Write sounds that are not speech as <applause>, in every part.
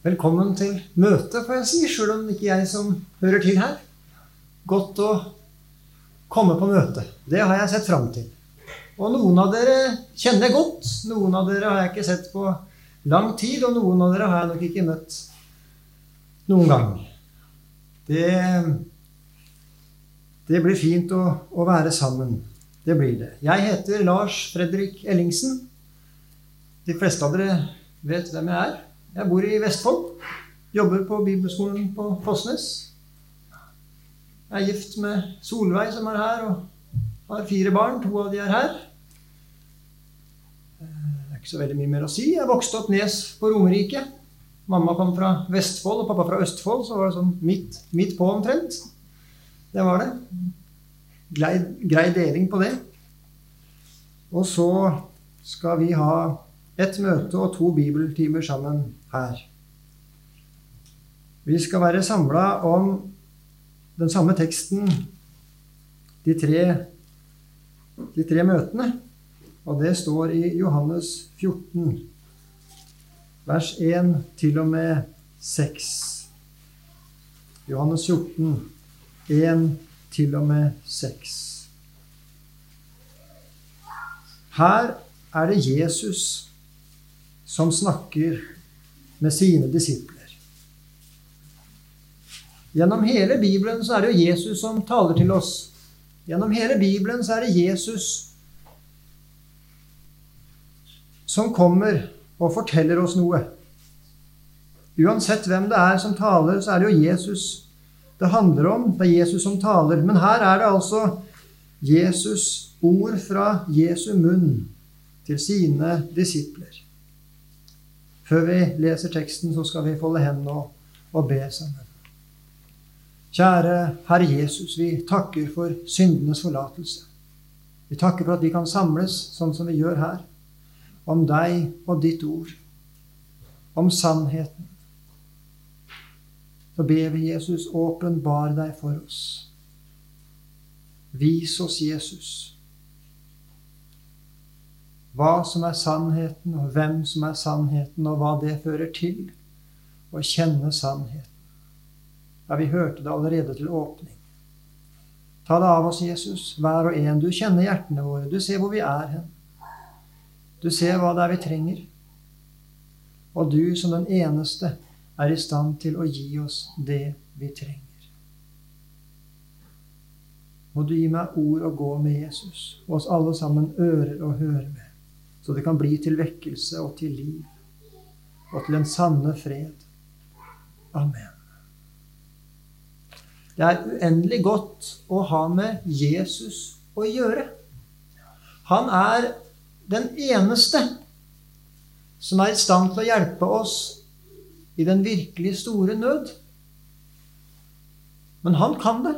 Velkommen til møtet, får jeg si, sjøl om ikke jeg som hører til her. Godt å komme på møte. Det har jeg sett fram til. Og noen av dere kjenner jeg godt. Noen av dere har jeg ikke sett på lang tid, og noen av dere har jeg nok ikke møtt noen gang. Det, det blir fint å, å være sammen. Det blir det. Jeg heter Lars Fredrik Ellingsen. De fleste av dere vet hvem jeg er. Jeg bor i Vestfold. Jobber på bibelskolen på Fosnes. Jeg er gift med Solveig, som er her, og har fire barn. To av de er her. Det er ikke så veldig mye mer å si. Jeg vokste opp nes på Romerike. Mamma kom fra Vestfold og pappa fra Østfold, så var det sånn midt, midt på omtrent. Det var det. Grei, grei deling på det. Og så skal vi ha et møte og to bibeltimer sammen her. Vi skal være samla om den samme teksten de tre, de tre møtene. Og det står i Johannes 14, vers 1 til og med 6. Johannes 14, 1 til og med 6. Her er det Jesus som snakker med sine disipler. Gjennom hele Bibelen så er det jo Jesus som taler til oss. Gjennom hele Bibelen så er det Jesus som kommer og forteller oss noe. Uansett hvem det er som taler, så er det jo Jesus det handler om. Det er Jesus som taler. Men her er det altså Jesus' ord fra Jesu munn til sine disipler. Før vi leser teksten, så skal vi folde hendene og, og be sammen. Kjære Herre Jesus, vi takker for syndenes forlatelse. Vi takker for at vi kan samles sånn som vi gjør her, om deg og ditt ord, om sannheten. Så ber vi Jesus, åpenbar deg for oss. Vis oss Jesus hva som er sannheten, og hvem som er sannheten, og hva det fører til. Å kjenne sannheten. Ja, vi hørte det allerede til åpning. Ta det av oss, Jesus, hver og en. Du kjenner hjertene våre. Du ser hvor vi er hen. Du ser hva det er vi trenger. Og du som den eneste er i stand til å gi oss det vi trenger. Må du gi meg ord å gå med Jesus, og oss alle sammen ører å høre med så det kan bli til vekkelse og til liv og til en sanne fred. Amen. Det er uendelig godt å ha med Jesus å gjøre. Han er den eneste som er i stand til å hjelpe oss i den virkelig store nød. Men han kan det.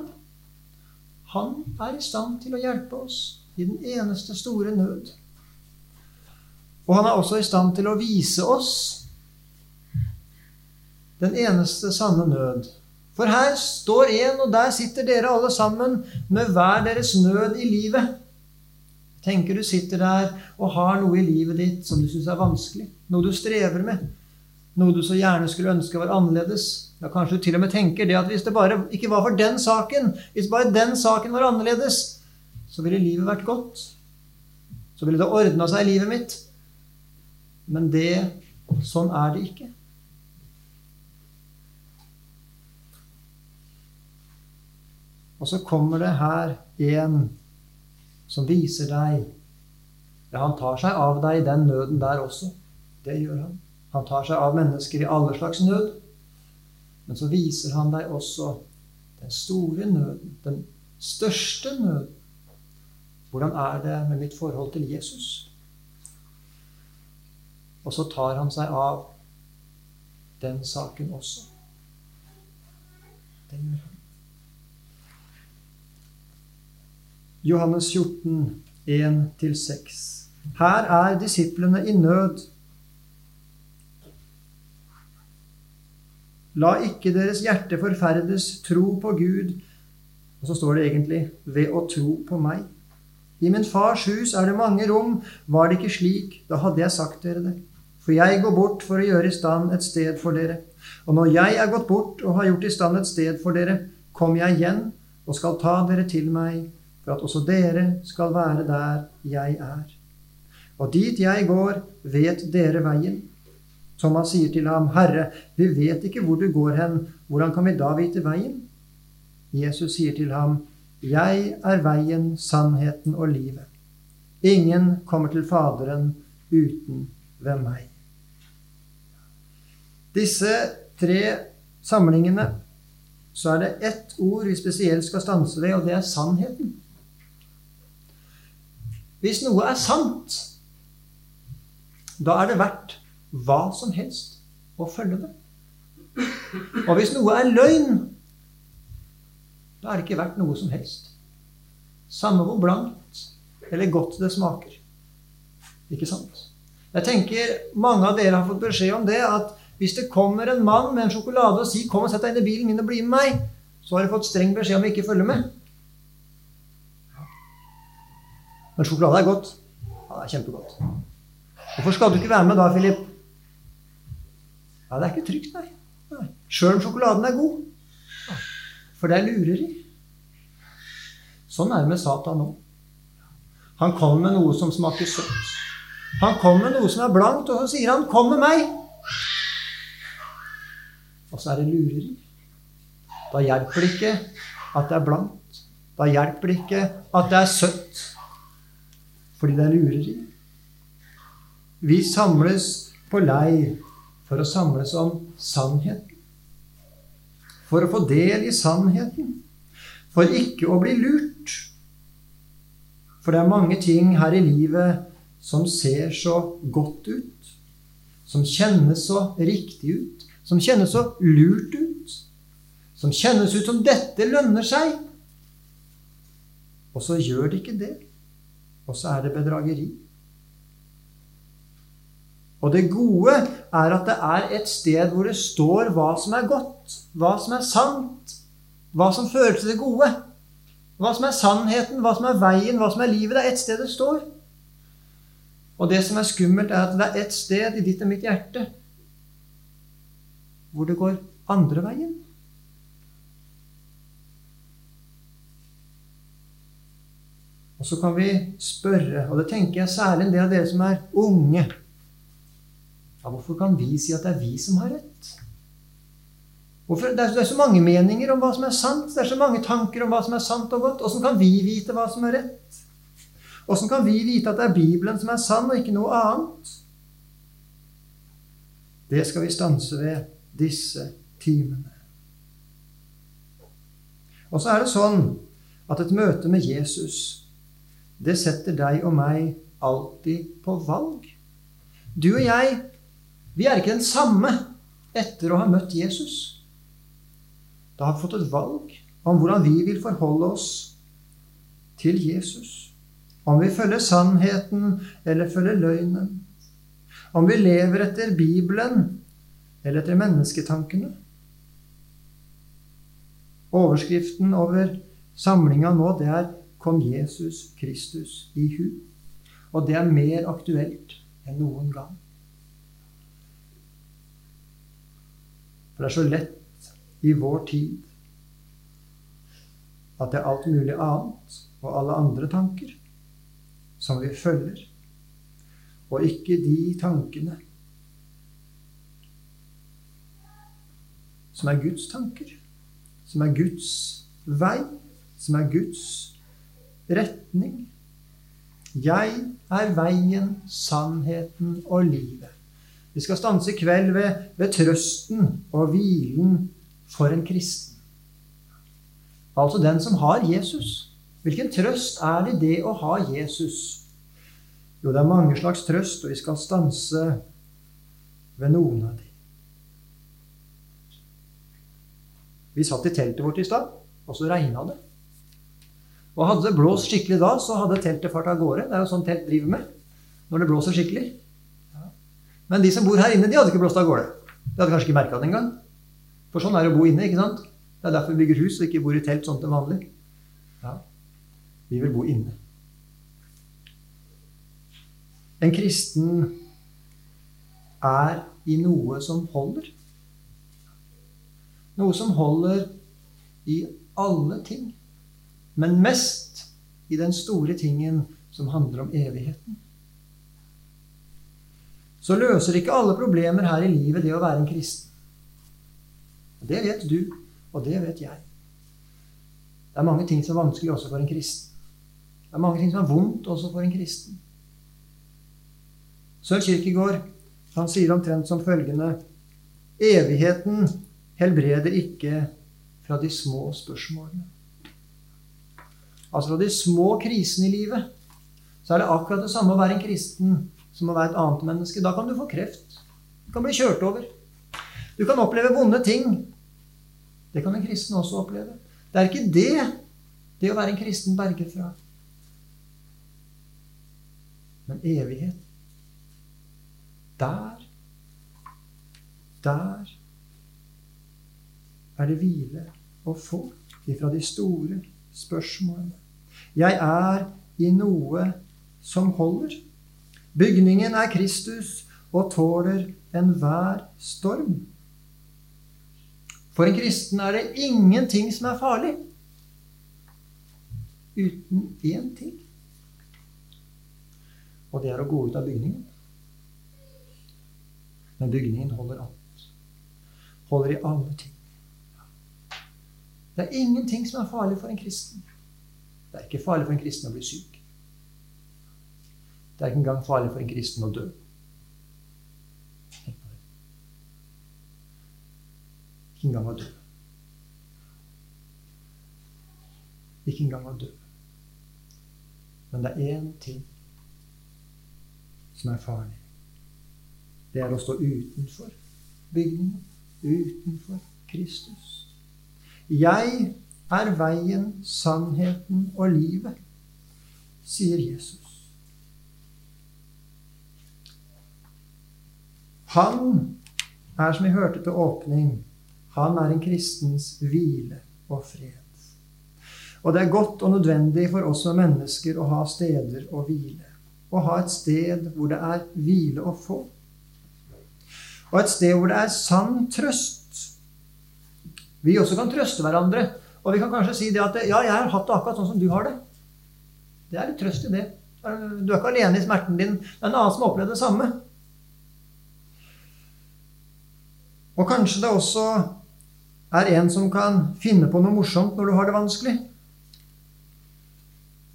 Han er i stand til å hjelpe oss i den eneste store nød. Og han er også i stand til å vise oss den eneste sanne nød. For her står en, og der sitter dere alle sammen med hver deres nød i livet. Tenker du sitter der og har noe i livet ditt som du syns er vanskelig. Noe du strever med. Noe du så gjerne skulle ønske var annerledes. Ja, Kanskje du til og med tenker det at hvis det bare ikke var for den saken, hvis bare den saken var annerledes, så ville livet vært godt. Så ville det ordna seg i livet mitt. Men det, sånn er det ikke. Og så kommer det her en som viser deg Ja, han tar seg av deg i den nøden der også. Det gjør han. Han tar seg av mennesker i alle slags nød. Men så viser han deg også den store nøden, den største nøden. Hvordan er det med mitt forhold til Jesus? Og så tar han seg av den saken også. Den gjør han. Johannes 14, 1-6. Her er disiplene i nød. La ikke deres hjerte forferdes, tro på Gud. Og så står det egentlig 'ved å tro på meg'. I min fars hus er det mange rom. Var det ikke slik, da hadde jeg sagt dere det. For jeg går bort for å gjøre i stand et sted for dere. Og når jeg er gått bort og har gjort i stand et sted for dere, kommer jeg igjen og skal ta dere til meg, for at også dere skal være der jeg er. Og dit jeg går, vet dere veien. Thomas sier til ham, Herre, vi vet ikke hvor du går hen, hvordan kan vi da vite veien? Jesus sier til ham, Jeg er veien, sannheten og livet. Ingen kommer til Faderen uten ved meg. Disse tre samlingene så er det ett ord vi spesielt skal stanse ved, og det er sannheten. Hvis noe er sant, da er det verdt hva som helst å følge det. Og hvis noe er løgn, da er det ikke verdt noe som helst. Samme hvor blankt eller godt det smaker. Ikke sant? Jeg tenker mange av dere har fått beskjed om det, at hvis det kommer en mann med en sjokolade og sier 'Kom og sett deg inn i bilen min og bli med meg', så har du fått streng beskjed om å ikke følge med. Men sjokolade er godt. Ja, det er kjempegodt. Hvorfor skal du ikke være med da, Philip? Ja, det er ikke trygt, nei. nei. Sjøl om sjokoladen er god. For det er lureri. Sånn er det med Satan nå. Han kommer med noe som smaker søtt. Han kommer med noe som er blankt, og så sier han 'Kom med meg'. Og så er det lureri. Da hjelper det ikke at det er blankt. Da hjelper det ikke at det er søtt. Fordi det er lureri. Vi samles på leir for å samles om sannheten. For å få del i sannheten. For ikke å bli lurt. For det er mange ting her i livet som ser så godt ut, som kjennes så riktig ut, som kjennes så lurt ut, som kjennes ut som 'dette lønner seg'. Og så gjør det ikke det. Og så er det bedrageri. Og det gode er at det er et sted hvor det står hva som er godt, hva som er sant, hva som fører til det gode. Hva som er sannheten, hva som er veien, hva som er livet. Det er ett sted det står. Og det som er skummelt, er at det er ett sted i ditt og mitt hjerte hvor det går andre veien. Og så kan vi spørre, og det tenker jeg særlig en del av dere som er unge ja, Hvorfor kan vi si at det er vi som har rett? Hvorfor? Det er så mange meninger om hva som er sant. Det er så mange tanker om hva som er sant og godt. Åssen kan vi vite hva som er rett? Åssen kan vi vite at det er Bibelen som er sann, og ikke noe annet? Det skal vi stanse ved disse timene. Og så er det sånn at et møte med Jesus, det setter deg og meg alltid på valg. Du og jeg, vi er ikke den samme etter å ha møtt Jesus. Da har vi fått et valg om hvordan vi vil forholde oss til Jesus. Om vi følger sannheten eller følger løgnen. Om vi lever etter Bibelen eller etter mennesketankene. Overskriften over samlinga nå, det er 'Kom Jesus Kristus i hu'. Og det er mer aktuelt enn noen gang. For det er så lett i vår tid at det er alt mulig annet og alle andre tanker som vi følger, og ikke de tankene som er Guds tanker, som er Guds vei, som er Guds retning. Jeg er veien, sannheten og livet. Vi skal stanse i kveld ved, ved trøsten og hvilen for en kristen. Altså den som har Jesus. Hvilken trøst er det det å ha Jesus? Jo, det er mange slags trøst, og vi skal stanse ved noen av dem. Vi satt i teltet vårt i stad, og så regna det. Og hadde det blåst skikkelig da, så hadde teltet fart av gårde. Det er jo sånn telt driver med når det blåser skikkelig. Men de som bor her inne, de hadde ikke blåst av gårde. De hadde kanskje ikke merka det engang. For sånn er det å bo inne. ikke sant? Det er derfor vi bygger hus og ikke bor i telt sånn til vanlig. Ja. Vi vil bo inne. En kristen er i noe som holder. Noe som holder i alle ting. Men mest i den store tingen som handler om evigheten. Så løser ikke alle problemer her i livet det å være en kristen. Det vet du, og det vet jeg. Det er mange ting som er vanskelig også for en kristen. Det er mange ting som er vondt også for en kristen. Sør Kirkegård han sier omtrent som følgende Evigheten helbreder ikke fra de små spørsmålene. Altså fra de små krisene i livet. Så er det akkurat det samme å være en kristen som å være et annet menneske. Da kan du få kreft. Du kan bli kjørt over. Du kan oppleve vonde ting. Det kan en kristen også oppleve. Det er ikke det det å være en kristen berger fra. Men evighet Der Der er det hvile å få ifra de store spørsmålene. Jeg er i noe som holder. Bygningen er Kristus og tåler enhver storm. For en kristen er det ingenting som er farlig uten én ting. Og det er å gå ut av bygningen. Men bygningen holder alt. Holder i alle ting. Det er ingenting som er farlig for en kristen. Det er ikke farlig for en kristen å bli syk. Det er ikke engang farlig for en kristen å dø. Ikke engang å dø. Ikke engang å dø. Men det er én ting som er farlig. Det er å stå utenfor bygningen. Utenfor Kristus. Jeg er veien, sannheten og livet, sier Jesus. Han er, som vi hørte til åpning, han er en kristens hvile og fred. Og det er godt og nødvendig for oss som mennesker å ha steder å hvile. Å ha et sted hvor det er hvile å få. Og et sted hvor det er sann trøst. Vi også kan trøste hverandre. Og vi kan kanskje si det at ja, jeg har hatt det akkurat sånn som du har det. Det er litt trøst i det. Du er ikke alene i smerten din. Det er en annen som har opplevd det samme. Og kanskje det også er en som kan finne på noe morsomt når du har det vanskelig.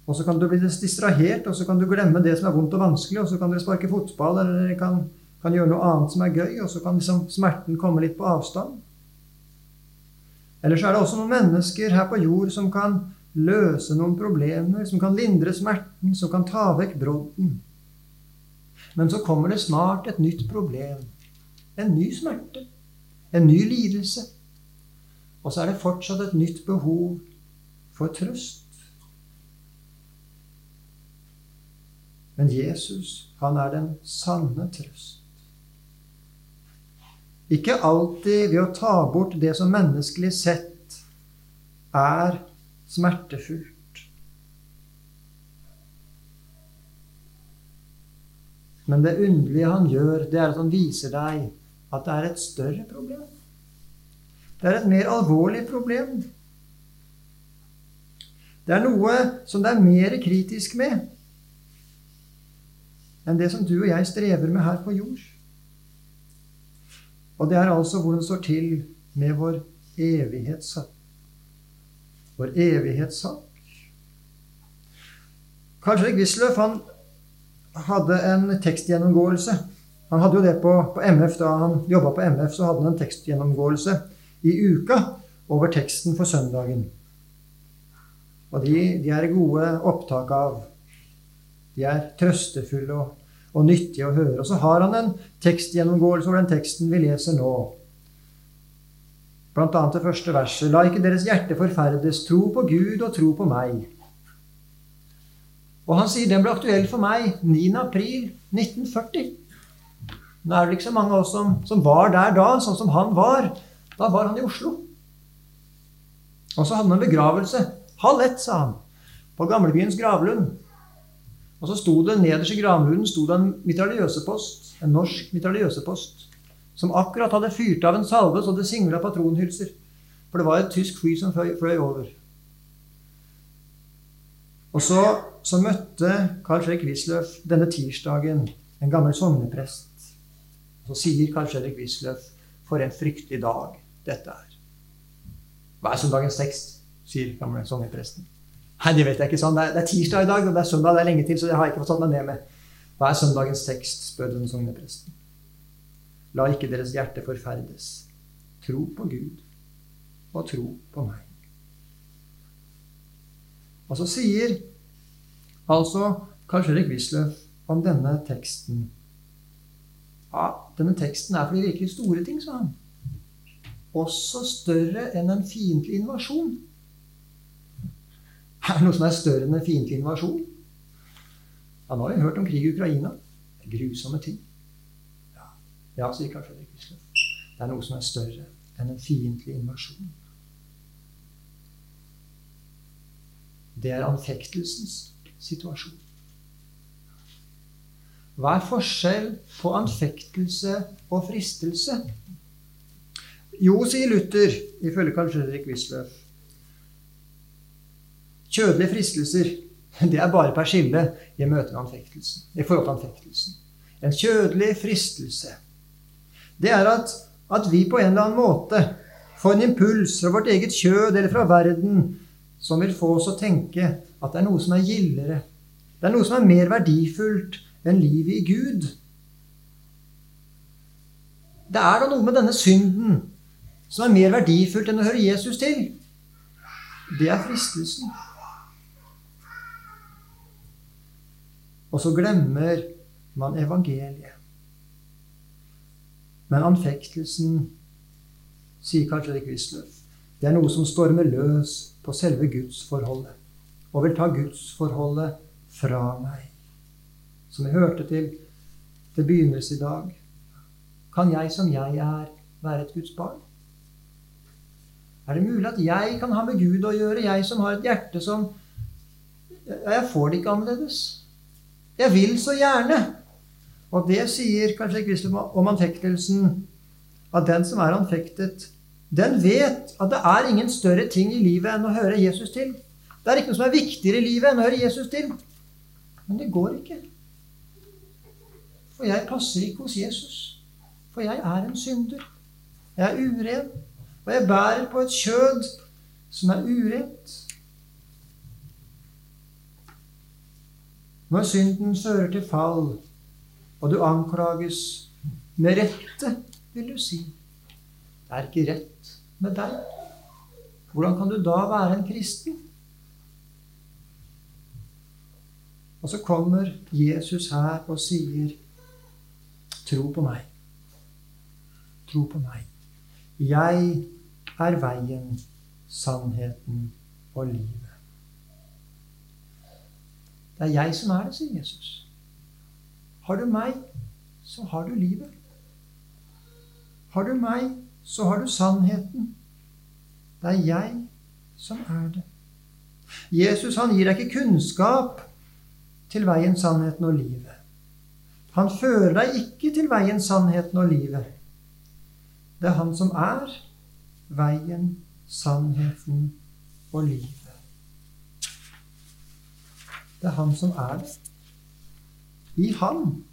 Og så kan du bli distrahert, og så kan du glemme det som er vondt og vanskelig, og så kan dere sparke fotball, eller dere kan, kan, gjøre noe annet som er gøy, og så kan liksom smerten komme litt på avstand. Eller så er det også noen mennesker her på jord som kan løse noen problemer, som kan lindre smerten, som kan ta vekk brodden. Men så kommer det snart et nytt problem. En ny smerte. En ny lidelse. Og så er det fortsatt et nytt behov for trøst. Men Jesus, han er den sanne trøst. Ikke alltid ved å ta bort det som menneskelig sett er smertefullt. Men det underlige han gjør, det er at han viser deg at det er et større problem. Det er et mer alvorlig problem. Det er noe som det er mer kritisk med enn det som du og jeg strever med her på jord. Og det er altså hvordan det står til med vår evighetssak. Vår evighetssak. Karl Fredrik Wisløff hadde en tekstgjennomgåelse. Han hadde jo det på, på MF da han jobba på MF, så hadde han en tekstgjennomgåelse i uka over teksten for søndagen. Og de, de er gode opptak av. De er trøstefulle og, og, nyttig å høre. Og så har han en tekstgjennomgåelse over den teksten vi leser nå. Blant annet det første verset. La ikke deres hjerte forferdes. Tro på Gud og tro på meg. Og han sier den ble aktuell for meg 9. april 1940. Nå er det ikke så mange av oss som, som var der da, sånn som han var. Da var han i Oslo. Og så hadde han en begravelse. Halv ett, sa han. På gamlebyens gravlund. Og så sto det nederst i gravlunden sto det en mitraljøsepost. En norsk mitraljøsepost. Som akkurat hadde fyrt av en salve så det singla patronhylser. For det var et tysk fly som fløy, fløy over. Og så, så møtte Carl Fredrik Wisløff denne tirsdagen en gammel sogneprest. Så sier Carl Fredrik Wisløff for en fryktelig dag dette er. Hva er søndagens tekst? sier gamle sognepresten. Nei, det vet jeg ikke sånn. Det er, det er, tirsdag i dag, og det er søndag, det er lenge til, så det har jeg ikke fått tatt meg ned med. Hva er søndagens tekst? spør den sognepresten. La ikke deres hjerte forferdes. Tro på Gud, og tro på meg. Og så sier altså Karl Fredrik Wisløff om denne teksten Ja, denne teksten er for de virkelig store ting, sa han også større enn en fiendtlig invasjon. <laughs> Er det noe som er større enn en fiendtlig invasjon? Ja, nå har vi hørt om krig i Ukraina. Det er grusomme ting. Ja, ja sier Karl Fredrik Wisløff. Det er noe som er større enn en fiendtlig invasjon. Det er anfektelsens situasjon. Hva er forskjell på anfektelse og fristelse? Jo, sier Luther, ifølge Carl Fredrik Wisløff. Kjødelige fristelser <laughs> det er bare persille i møte med anfektelsen. I forhold til anfektelsen. En kjødelig fristelse. Det er at, at vi på en eller annen måte får en impuls fra vårt eget kjød eller fra verden som vil få oss å tenke at det er noe som er gildere. Det er noe som er mer verdifullt enn livet i Gud. Det er da noe med denne synden som er mer verdifullt enn å høre Jesus til. Det er fristelsen. Og så glemmer man evangeliet. Men anfektelsen, sier Karl Fredrik Wisløff, det er noe som stormer løs på selve gudsforholdet og vil ta gudsforholdet fra meg. Som jeg hørte til til begynnelse i dag. Kan jeg som jeg er, være et Guds barn? Er det mulig at jeg kan ha med Gud å gjøre, jeg som har et hjerte som Jeg får det ikke annerledes. Jeg vil så gjerne. Og det sier kanskje Kristus om anfektelsen. At den som er anfektet, den vet at det er ingen større ting i livet enn å høre Jesus til. Det er ikke noe som er viktigere i livet enn å høre Jesus til. Men det går ikke. For jeg passer ikke hos Jesus. For jeg er en synder. Jeg er uren. Og jeg bærer på et kjød som er urent. Når synden fører til fall, og du anklages med rette, vil du si Det er ikke rett med deg. Hvordan kan du da være en kristen? Og så kommer Jesus her og sier, 'Tro på meg'. Tro på meg. Jeg er veien, sannheten og livet. Det er jeg som er det, sier Jesus. Har du meg, så har du livet. Har du meg, så har du sannheten. Det er jeg som er det. Jesus han gir deg ikke kunnskap til veien, sannheten og livet. Han fører deg ikke til veien, sannheten og livet. Det er Han som er veien, sannheten og livet. Det er Han som er det. I Han.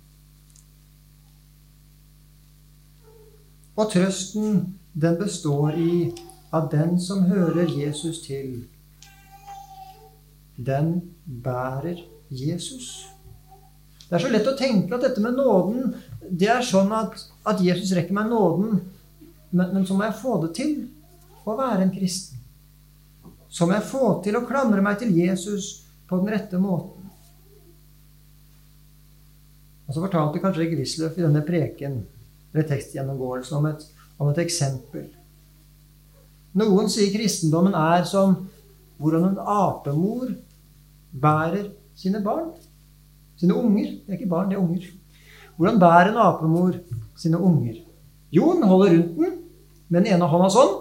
Og trøsten, den består i at den som hører Jesus til, den bærer Jesus. Det er så lett å tenke at dette med nåden det er sånn at, at Jesus rekker meg nåden, men, men så må jeg få det til å være en kristen. Så må jeg få til å klamre meg til Jesus på den rette måten. Og så fortalte kanskje Grisløff i denne preken eller tekstgjennomgåelsen om et, om et eksempel. Noen sier kristendommen er som hvordan en apemor bærer sine barn. Sine unger. Det er ikke barn, det er unger. Hvordan bærer en apemor sine unger? Jo, den holder rundt den med den ene hånda sånn.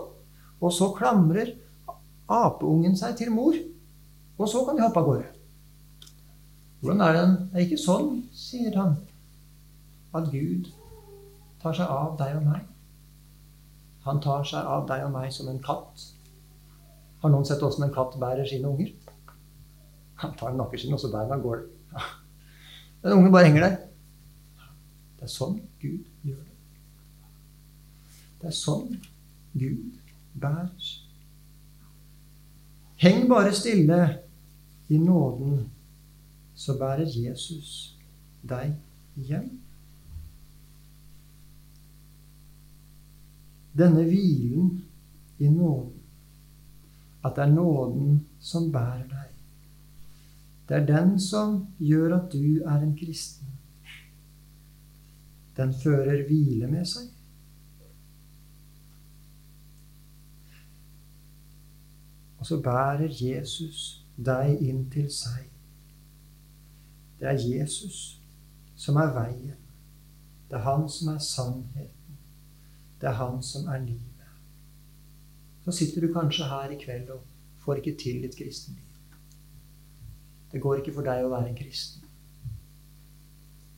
Og så klamrer apeungen seg til mor. Og så kan de hoppe av gårde. Hvordan er den? Det er ikke sånn, sier han, at Gud tar seg av deg og meg. Han tar seg av deg og meg som en katt. Har noen sett åssen en katt bærer sine unger? Han tar nakken sin, og så bærer han av gårde. Den ungen bare henger der. Det er sånn Gud gjør det. Det er sånn Gud bærer. Heng bare stille i nåden, så bærer Jesus deg hjem. Denne hvilen i nåden, at det er nåden som bærer deg, det er den som gjør at du er en kristen. Den fører hvile med seg. Og så bærer Jesus deg inn til seg. Det er Jesus som er veien. Det er han som er sannheten. Det er han som er livet. Så sitter du kanskje her i kveld og får ikke til ditt kristenliv. Det går ikke for deg å være en kristen.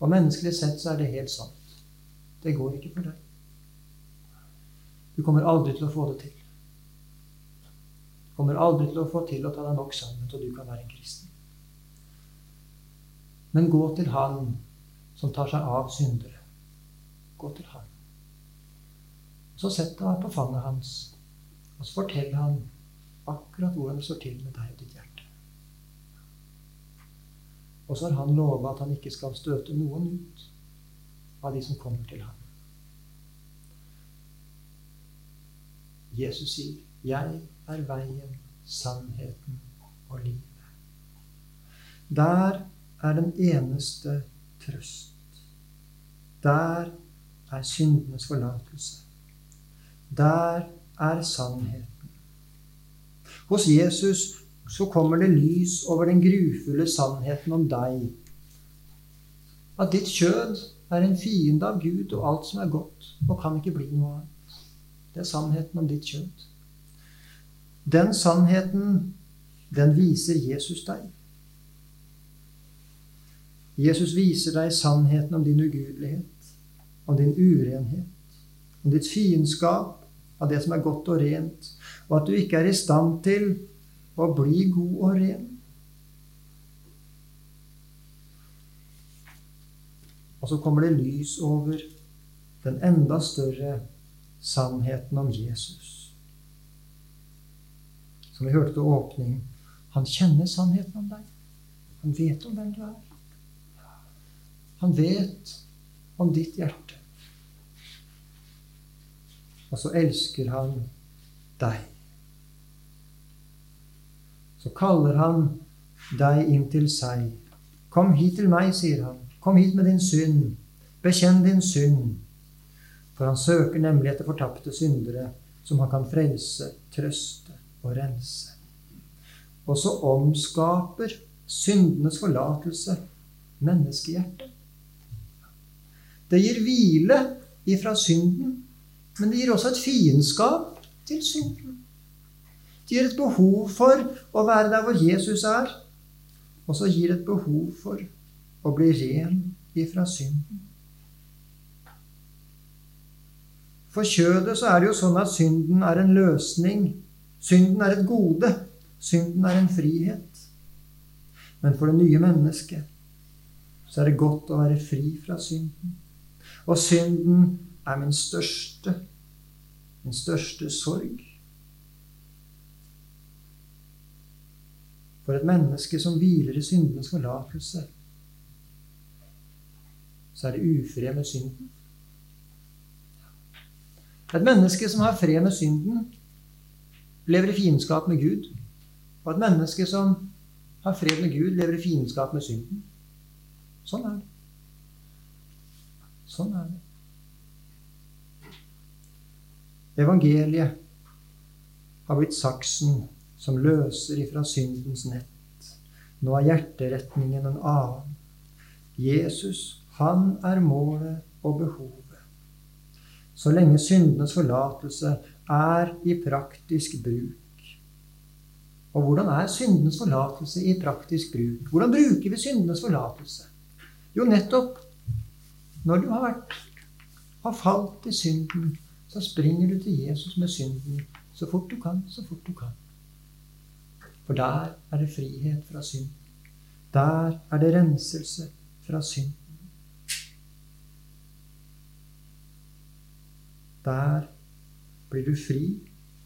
Og menneskelig sett så er det helt sant. Det går ikke for deg. Du kommer aldri til å få det til. Kommer aldri til å få til å ta deg nok sammen til du kan være en kristen. Men gå til Han som tar seg av syndere. Gå til Han. Så sett deg på fanget hans, og så fortell han akkurat hvordan det står til med deg og ditt hjerte. Og så har han lova at han ikke skal støte noen ut av de som kommer til ham. Jesus sier, 'Jeg er veien, sannheten og livet'. Der er den eneste trøst. Der er syndenes forlatelse. Der er sannheten. Hos Jesus så kommer det lys over den grufulle sannheten om deg. At ditt kjød er en fiende av Gud og alt som er godt, og kan ikke bli noe annet. Det er sannheten om ditt kjød. Den sannheten, den viser Jesus deg. Jesus viser deg sannheten om din ugudelighet, om din urenhet, om ditt fiendskap av det som er godt og rent, og at du ikke er i stand til å bli god og ren. Og så kommer det lys over den enda større sannheten om Jesus. Som vi hørte til åpning. Han kjenner sannheten om deg. Han vet om hvem du er. Han vet om ditt hjerte. Og så elsker han deg så kaller han deg inn til seg. Kom hit til meg, sier han. Kom hit med din synd. Bekjenn din synd. For han søker nemlig etter fortapte syndere som han kan frelse, trøste og rense. Og så omskaper syndenes forlatelse menneskehjertet. Det gir hvile ifra synden, men det gir også et fiendskap til synden. Det gir et behov for å være der hvor Jesus er. Og så gir det et behov for å bli ren ifra synden. For kjødet så er det jo sånn at synden er en løsning. Synden er et gode. Synden er en frihet. Men for det nye mennesket så er det godt å være fri fra synden. Og synden er min største, min største sorg. For et menneske som hviler i syndenes forlatelse, så er det ufred med synden. Et menneske som har fred med synden, lever i fiendskap med Gud. Og et menneske som har fred med Gud, lever i fiendskap med synden. Sånn er det. Sånn er det. Evangeliet har blitt saksen som løser ifra syndens nett. Nå er hjerteretningen en annen. Jesus, han er målet og behovet. Så lenge syndenes forlatelse er i praktisk bruk. Og hvordan er syndenes forlatelse i praktisk bruk? Hvordan bruker vi syndenes forlatelse? Jo, nettopp når du har, vært, har falt i synden, så springer du til Jesus med synden så fort du kan, så fort du kan. For der er det frihet fra synd. Der er det renselse fra synd. Der blir du fri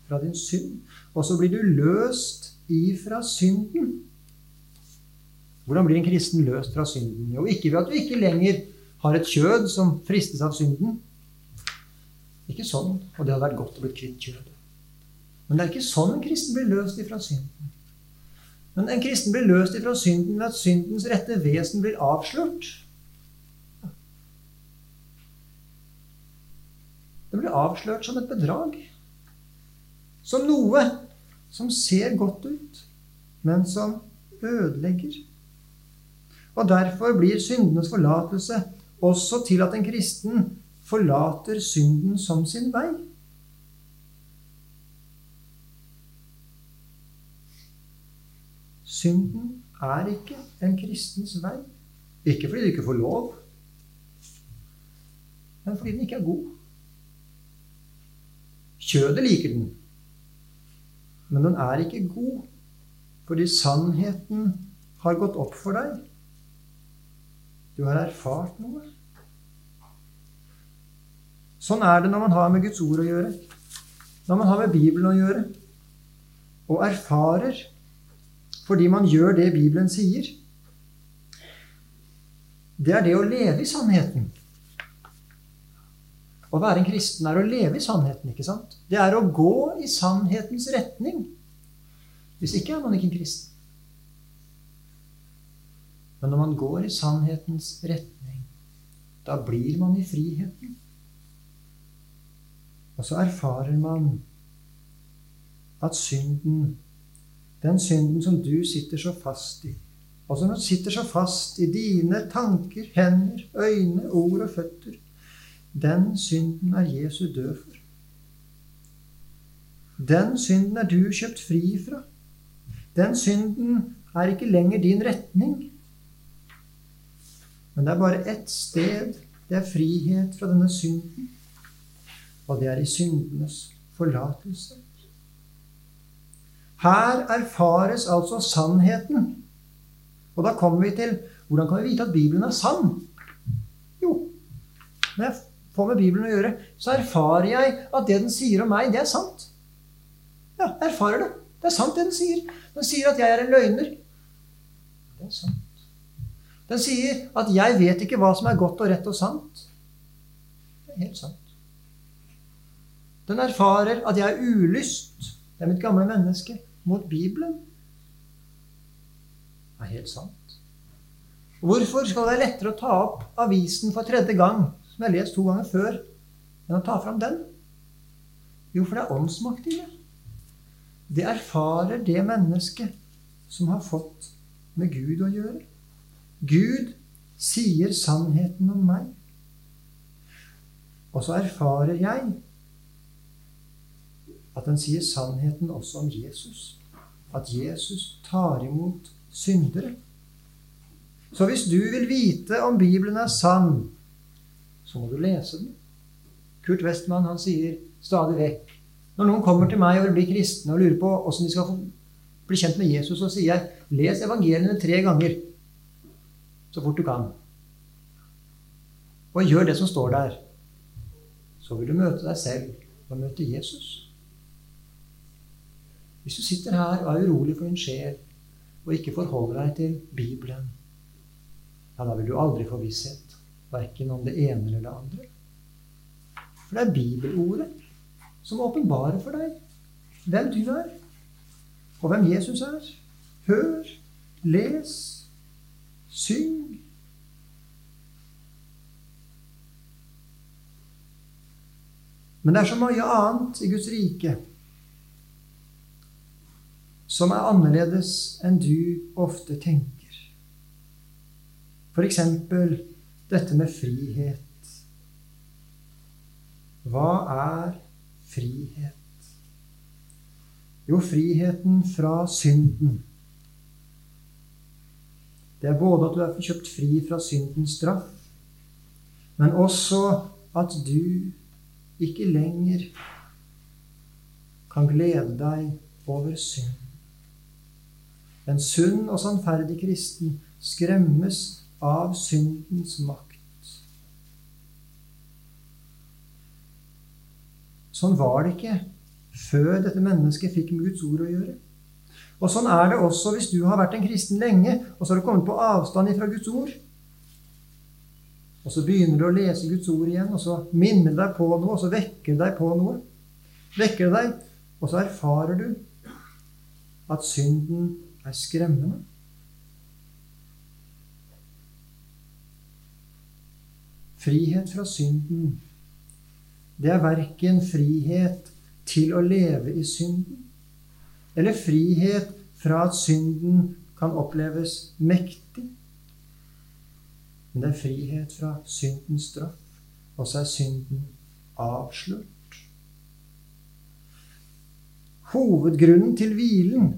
fra din synd. Og så blir du løst ifra synden. Hvordan blir en kristen løst fra synden? Jo, ikke ved at du ikke lenger har et kjød som fristes av synden. Ikke sånn. Og det hadde vært godt å bli kvitt kjødet. Men det er ikke sånn en kristen blir løst ifra synden. Men en kristen blir løst ifra synden ved at syndens rette vesen blir avslørt. Det blir avslørt som et bedrag. Som noe som ser godt ut, men som ødelegger. Og derfor blir syndenes forlatelse også til at en kristen forlater synden som sin vei. Synden er ikke en kristens vei. Ikke fordi du ikke får lov, men fordi den ikke er god. Kjødet liker den, men den er ikke god fordi sannheten har gått opp for deg. Du har erfart noe. Sånn er det når man har med Guds ord å gjøre, når man har med Bibelen å gjøre, og erfarer fordi man gjør det Bibelen sier. Det er det å leve i sannheten. Å være en kristen er å leve i sannheten. ikke sant? Det er å gå i sannhetens retning. Hvis ikke er man ikke en kristen. Men når man går i sannhetens retning, da blir man i friheten. Og så erfarer man at synden den synden som du sitter så fast i, og som sitter så fast i dine tanker, hender, øyne, ord og føtter, den synden er Jesu død for. Den synden er du kjøpt fri fra. Den synden er ikke lenger din retning. Men det er bare ett sted det er frihet fra denne synden, og det er i syndenes forlatelse. Her erfares altså sannheten. Og da kommer vi til hvordan kan vi vite at Bibelen er sann? Jo, når jeg får med Bibelen å gjøre, så erfarer jeg at det den sier om meg, det er sant. Ja, jeg erfarer det. Det er sant, det den sier. Den sier at jeg er en løgner. Det er sant. Den sier at jeg vet ikke hva som er godt og rett og sant. Det er helt sant. Den erfarer at jeg er ulyst. Det er mitt gamle menneske mot Bibelen. Det er helt sant. Hvorfor skal det være lettere å ta opp avisen for tredje gang, som jeg har lest to ganger før, enn å ta fram den? Jo, for det er åndsmakt i det. Det erfarer det mennesket som har fått med Gud å gjøre. Gud sier sannheten om meg. Og så erfarer jeg at den sier sannheten også om Jesus. At Jesus tar imot syndere. Så hvis du vil vite om Bibelen er sann, så må du lese den. Kurt Westman han sier stadig vekk Når noen kommer til meg og vil bli kristne og lurer på åssen de skal få bli kjent med Jesus, så sier jeg les evangeliene tre ganger så fort du kan. Og gjør det som står der. Så vil du møte deg selv og møte Jesus. Hvis du sitter her og er urolig for din sjel og ikke forholder deg til Bibelen, ja, da vil du aldri få visshet, verken om det ene eller det andre. For det er bibelordet som åpenbarer for deg hvem du er, og hvem Jesus er. Hør, les, syng. Men det er så mye annet i Guds rike som er annerledes enn du ofte tenker. F.eks. dette med frihet. Hva er frihet? Jo, friheten fra synden. Det er både at du er kjøpt fri fra syndens straff, men også at du ikke lenger kan glede deg over synd. En sunn og sannferdig kristen skremmes av syndens makt. Sånn var det ikke før dette mennesket fikk med Guds ord å gjøre. Og sånn er det også hvis du har vært en kristen lenge, og så har du kommet på avstand fra Guds ord. Og så begynner du å lese Guds ord igjen, og så minner deg på noe, og så vekker det deg på noe. Vekker det deg, og så erfarer du at synden er skremmende. Frihet fra synden, det er verken frihet til å leve i synden, eller frihet fra at synden kan oppleves mektig. Men det er frihet fra syndens straff, og så er synden avslørt. Hovedgrunnen til hvilen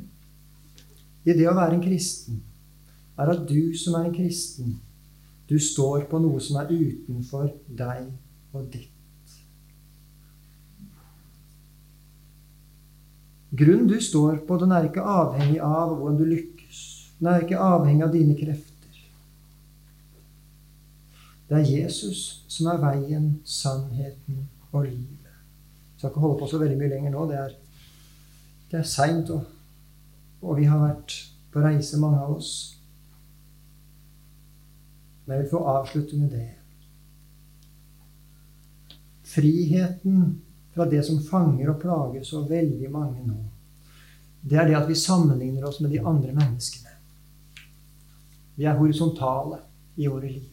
i det å være en kristen er at du som er en kristen, du står på noe som er utenfor deg og ditt. Grunnen du står på, den er ikke avhengig av hvordan du lykkes. Den er ikke avhengig av dine krefter. Det er Jesus som er veien, sannheten og livet. Jeg skal ikke holde på så veldig mye lenger nå. Det er, det er seint, og, og vi har vært på reise, mange av oss. Men jeg vil få avslutte med det. Friheten fra det som fanger og plager så veldig mange nå, det er det at vi sammenligner oss med de andre menneskene. Vi er horisontale i våre liv.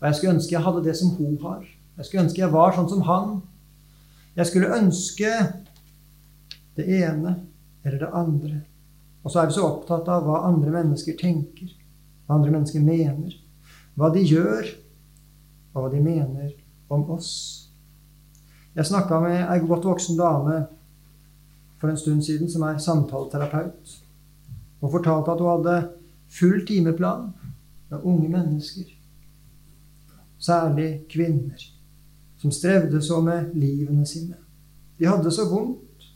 Og jeg skulle ønske jeg hadde det som hun har. Jeg skulle ønske jeg var sånn som han. Jeg skulle ønske det ene eller det andre. Og så er vi så opptatt av hva andre mennesker tenker, hva andre mennesker mener, hva de gjør, og hva de mener om oss. Jeg snakka med ei godt voksen dame for en stund siden som er samtaleterapeut. og fortalte at hun hadde full timeplan med unge mennesker, særlig kvinner, som strevde så med livene sine. De hadde så vondt.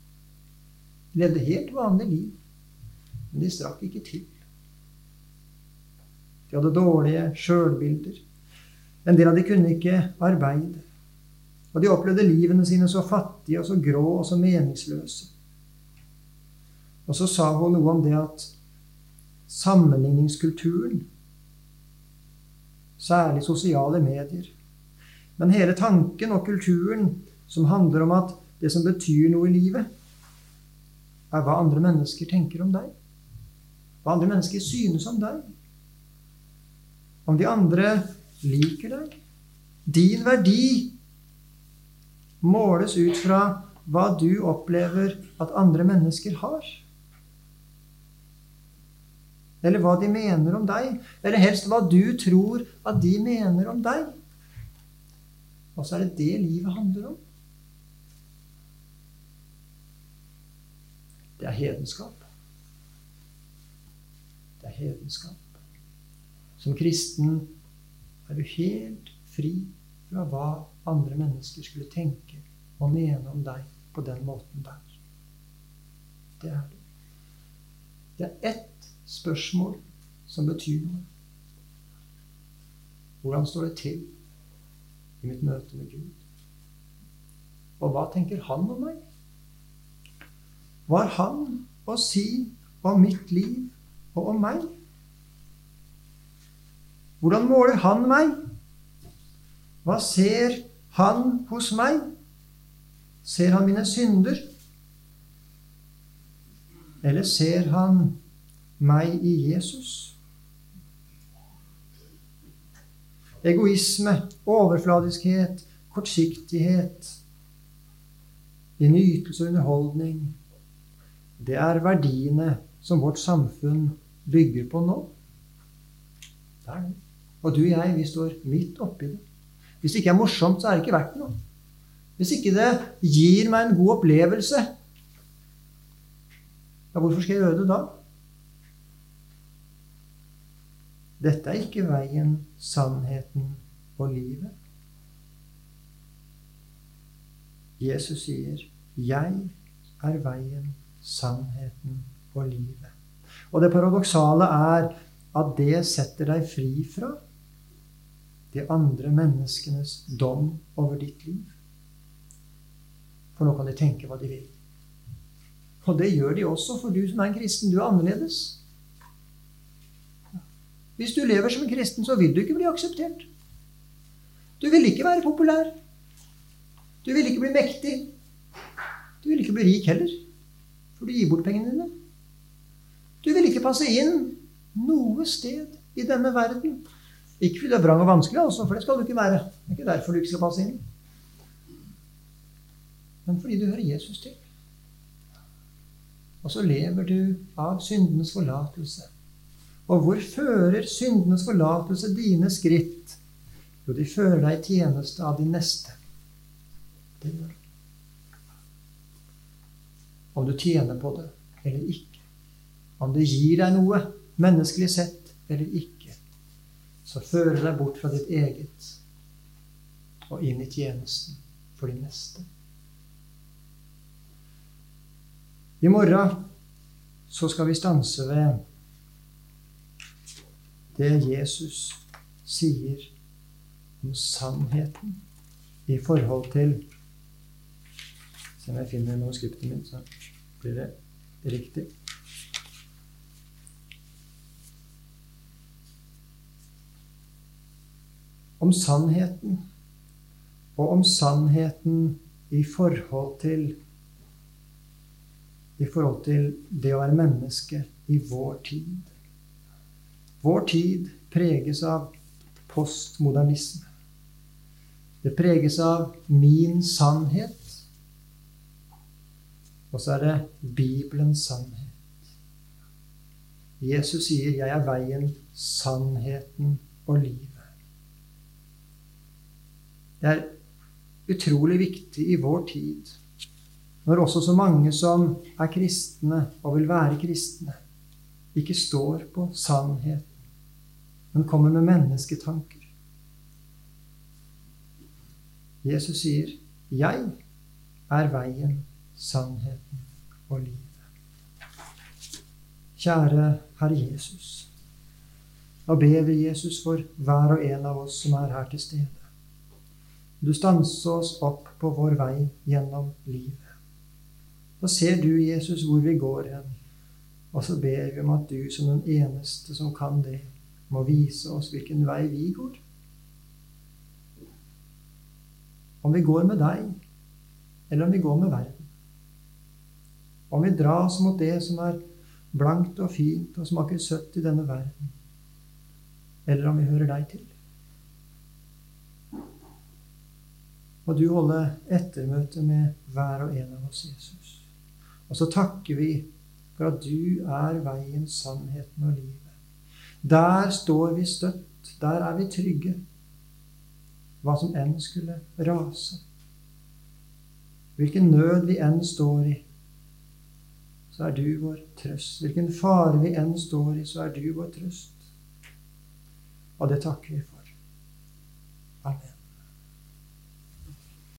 De levde helt vanlig liv, men de strakk ikke til. De hadde dårlige sjølbilder. En del av de kunne ikke arbeide. Og de opplevde livene sine så fattige og så grå og så meningsløse. Og så sa hun noe om det at sammenligningskulturen, særlig sosiale medier, men hele tanken og kulturen som handler om at det som betyr noe i livet, er hva andre mennesker tenker om deg. Hva andre mennesker synes om deg. Om de andre liker deg. Din verdi måles ut fra hva du opplever at andre mennesker har. Eller hva de mener om deg. Eller helst hva du tror at de mener om deg. Og så er det det livet handler om. Det er hedenskap. Det er hedenskap. Som kristen er du helt fri fra hva andre mennesker skulle tenke og mene om deg på den måten der. Det er det. Det er ett spørsmål som betyr noe. Hvordan står det til i mitt møte med Gud? Og hva tenker han om meg? Hva har han å si om mitt liv og om meg? Hvordan måler han meg? Hva ser han hos meg? Ser han mine synder? Eller ser han meg i Jesus? Egoisme, overfladiskhet, kortsiktighet, i nytelse og underholdning Det er verdiene som vårt samfunn bygger på nå. Det er det. Og du og jeg, vi står midt oppi det. Hvis det ikke er morsomt, så er det ikke verdt noe. Hvis ikke det gir meg en god opplevelse, ja, hvorfor skal jeg gjøre det da? Dette er ikke veien, sannheten og livet. Jesus sier, 'Jeg er veien, sannheten og livet'. Og det paradoksale er at det setter deg fri fra de andre menneskenes dom over ditt liv. For nå kan de tenke hva de vil. Og det gjør de også for du som er en kristen. Du er annerledes. Hvis du lever som en kristen, så vil du ikke bli akseptert. Du vil ikke være populær. Du vil ikke bli mektig. Du vil ikke bli rik heller, for du gir bort pengene dine. Du vil ikke passe inn noe sted i denne verden. Ikke fordi det er vrang og vanskelig, altså, for det skal du ikke være. Det er ikke derfor du ikke skal passe inn. Men fordi du hører Jesus til. Og så lever du av syndenes forlatelse. Og hvor fører syndenes forlatelse dine skritt? Jo, de fører deg i tjeneste av de neste. Det gjør de. Om du tjener på det eller ikke. Om det gir deg noe, menneskelig sett eller ikke. Så fører deg bort fra ditt eget og inn i tjenesten for de neste. I morgen så skal vi stanse ved det Jesus sier om sannheten i forhold til Se om jeg finner manuskriptet mitt, så blir det riktig. Om sannheten, og om sannheten i forhold til i forhold til det å være menneske i vår tid. Vår tid preges av postmodernisme. Det preges av min sannhet. Og så er det Bibelens sannhet. Jesus sier 'Jeg er veien, sannheten og livet'. Det er utrolig viktig i vår tid, når også så mange som er kristne og vil være kristne, ikke står på sannheten, men kommer med mennesketanker. Jesus sier, 'Jeg er veien, sannheten og livet'. Kjære Herre Jesus. Nå ber vi Jesus for hver og en av oss som er her til stede. Du stanser oss opp på vår vei gjennom livet. Så ser du, Jesus, hvor vi går hen. Og så ber vi om at du som den eneste som kan det, må vise oss hvilken vei vi går. Om vi går med deg, eller om vi går med verden. Om vi dras mot det som er blankt og fint og smaker søtt i denne verden, eller om vi hører deg til. Må du holde ettermøte med hver og en av oss, Jesus. Og så takker vi for at du er veien, sannheten og livet. Der står vi støtt. Der er vi trygge hva som enn skulle rase. Hvilken nød vi enn står i, så er du vår trøst. Hvilken fare vi enn står i, så er du vår trøst. Og det takker vi for.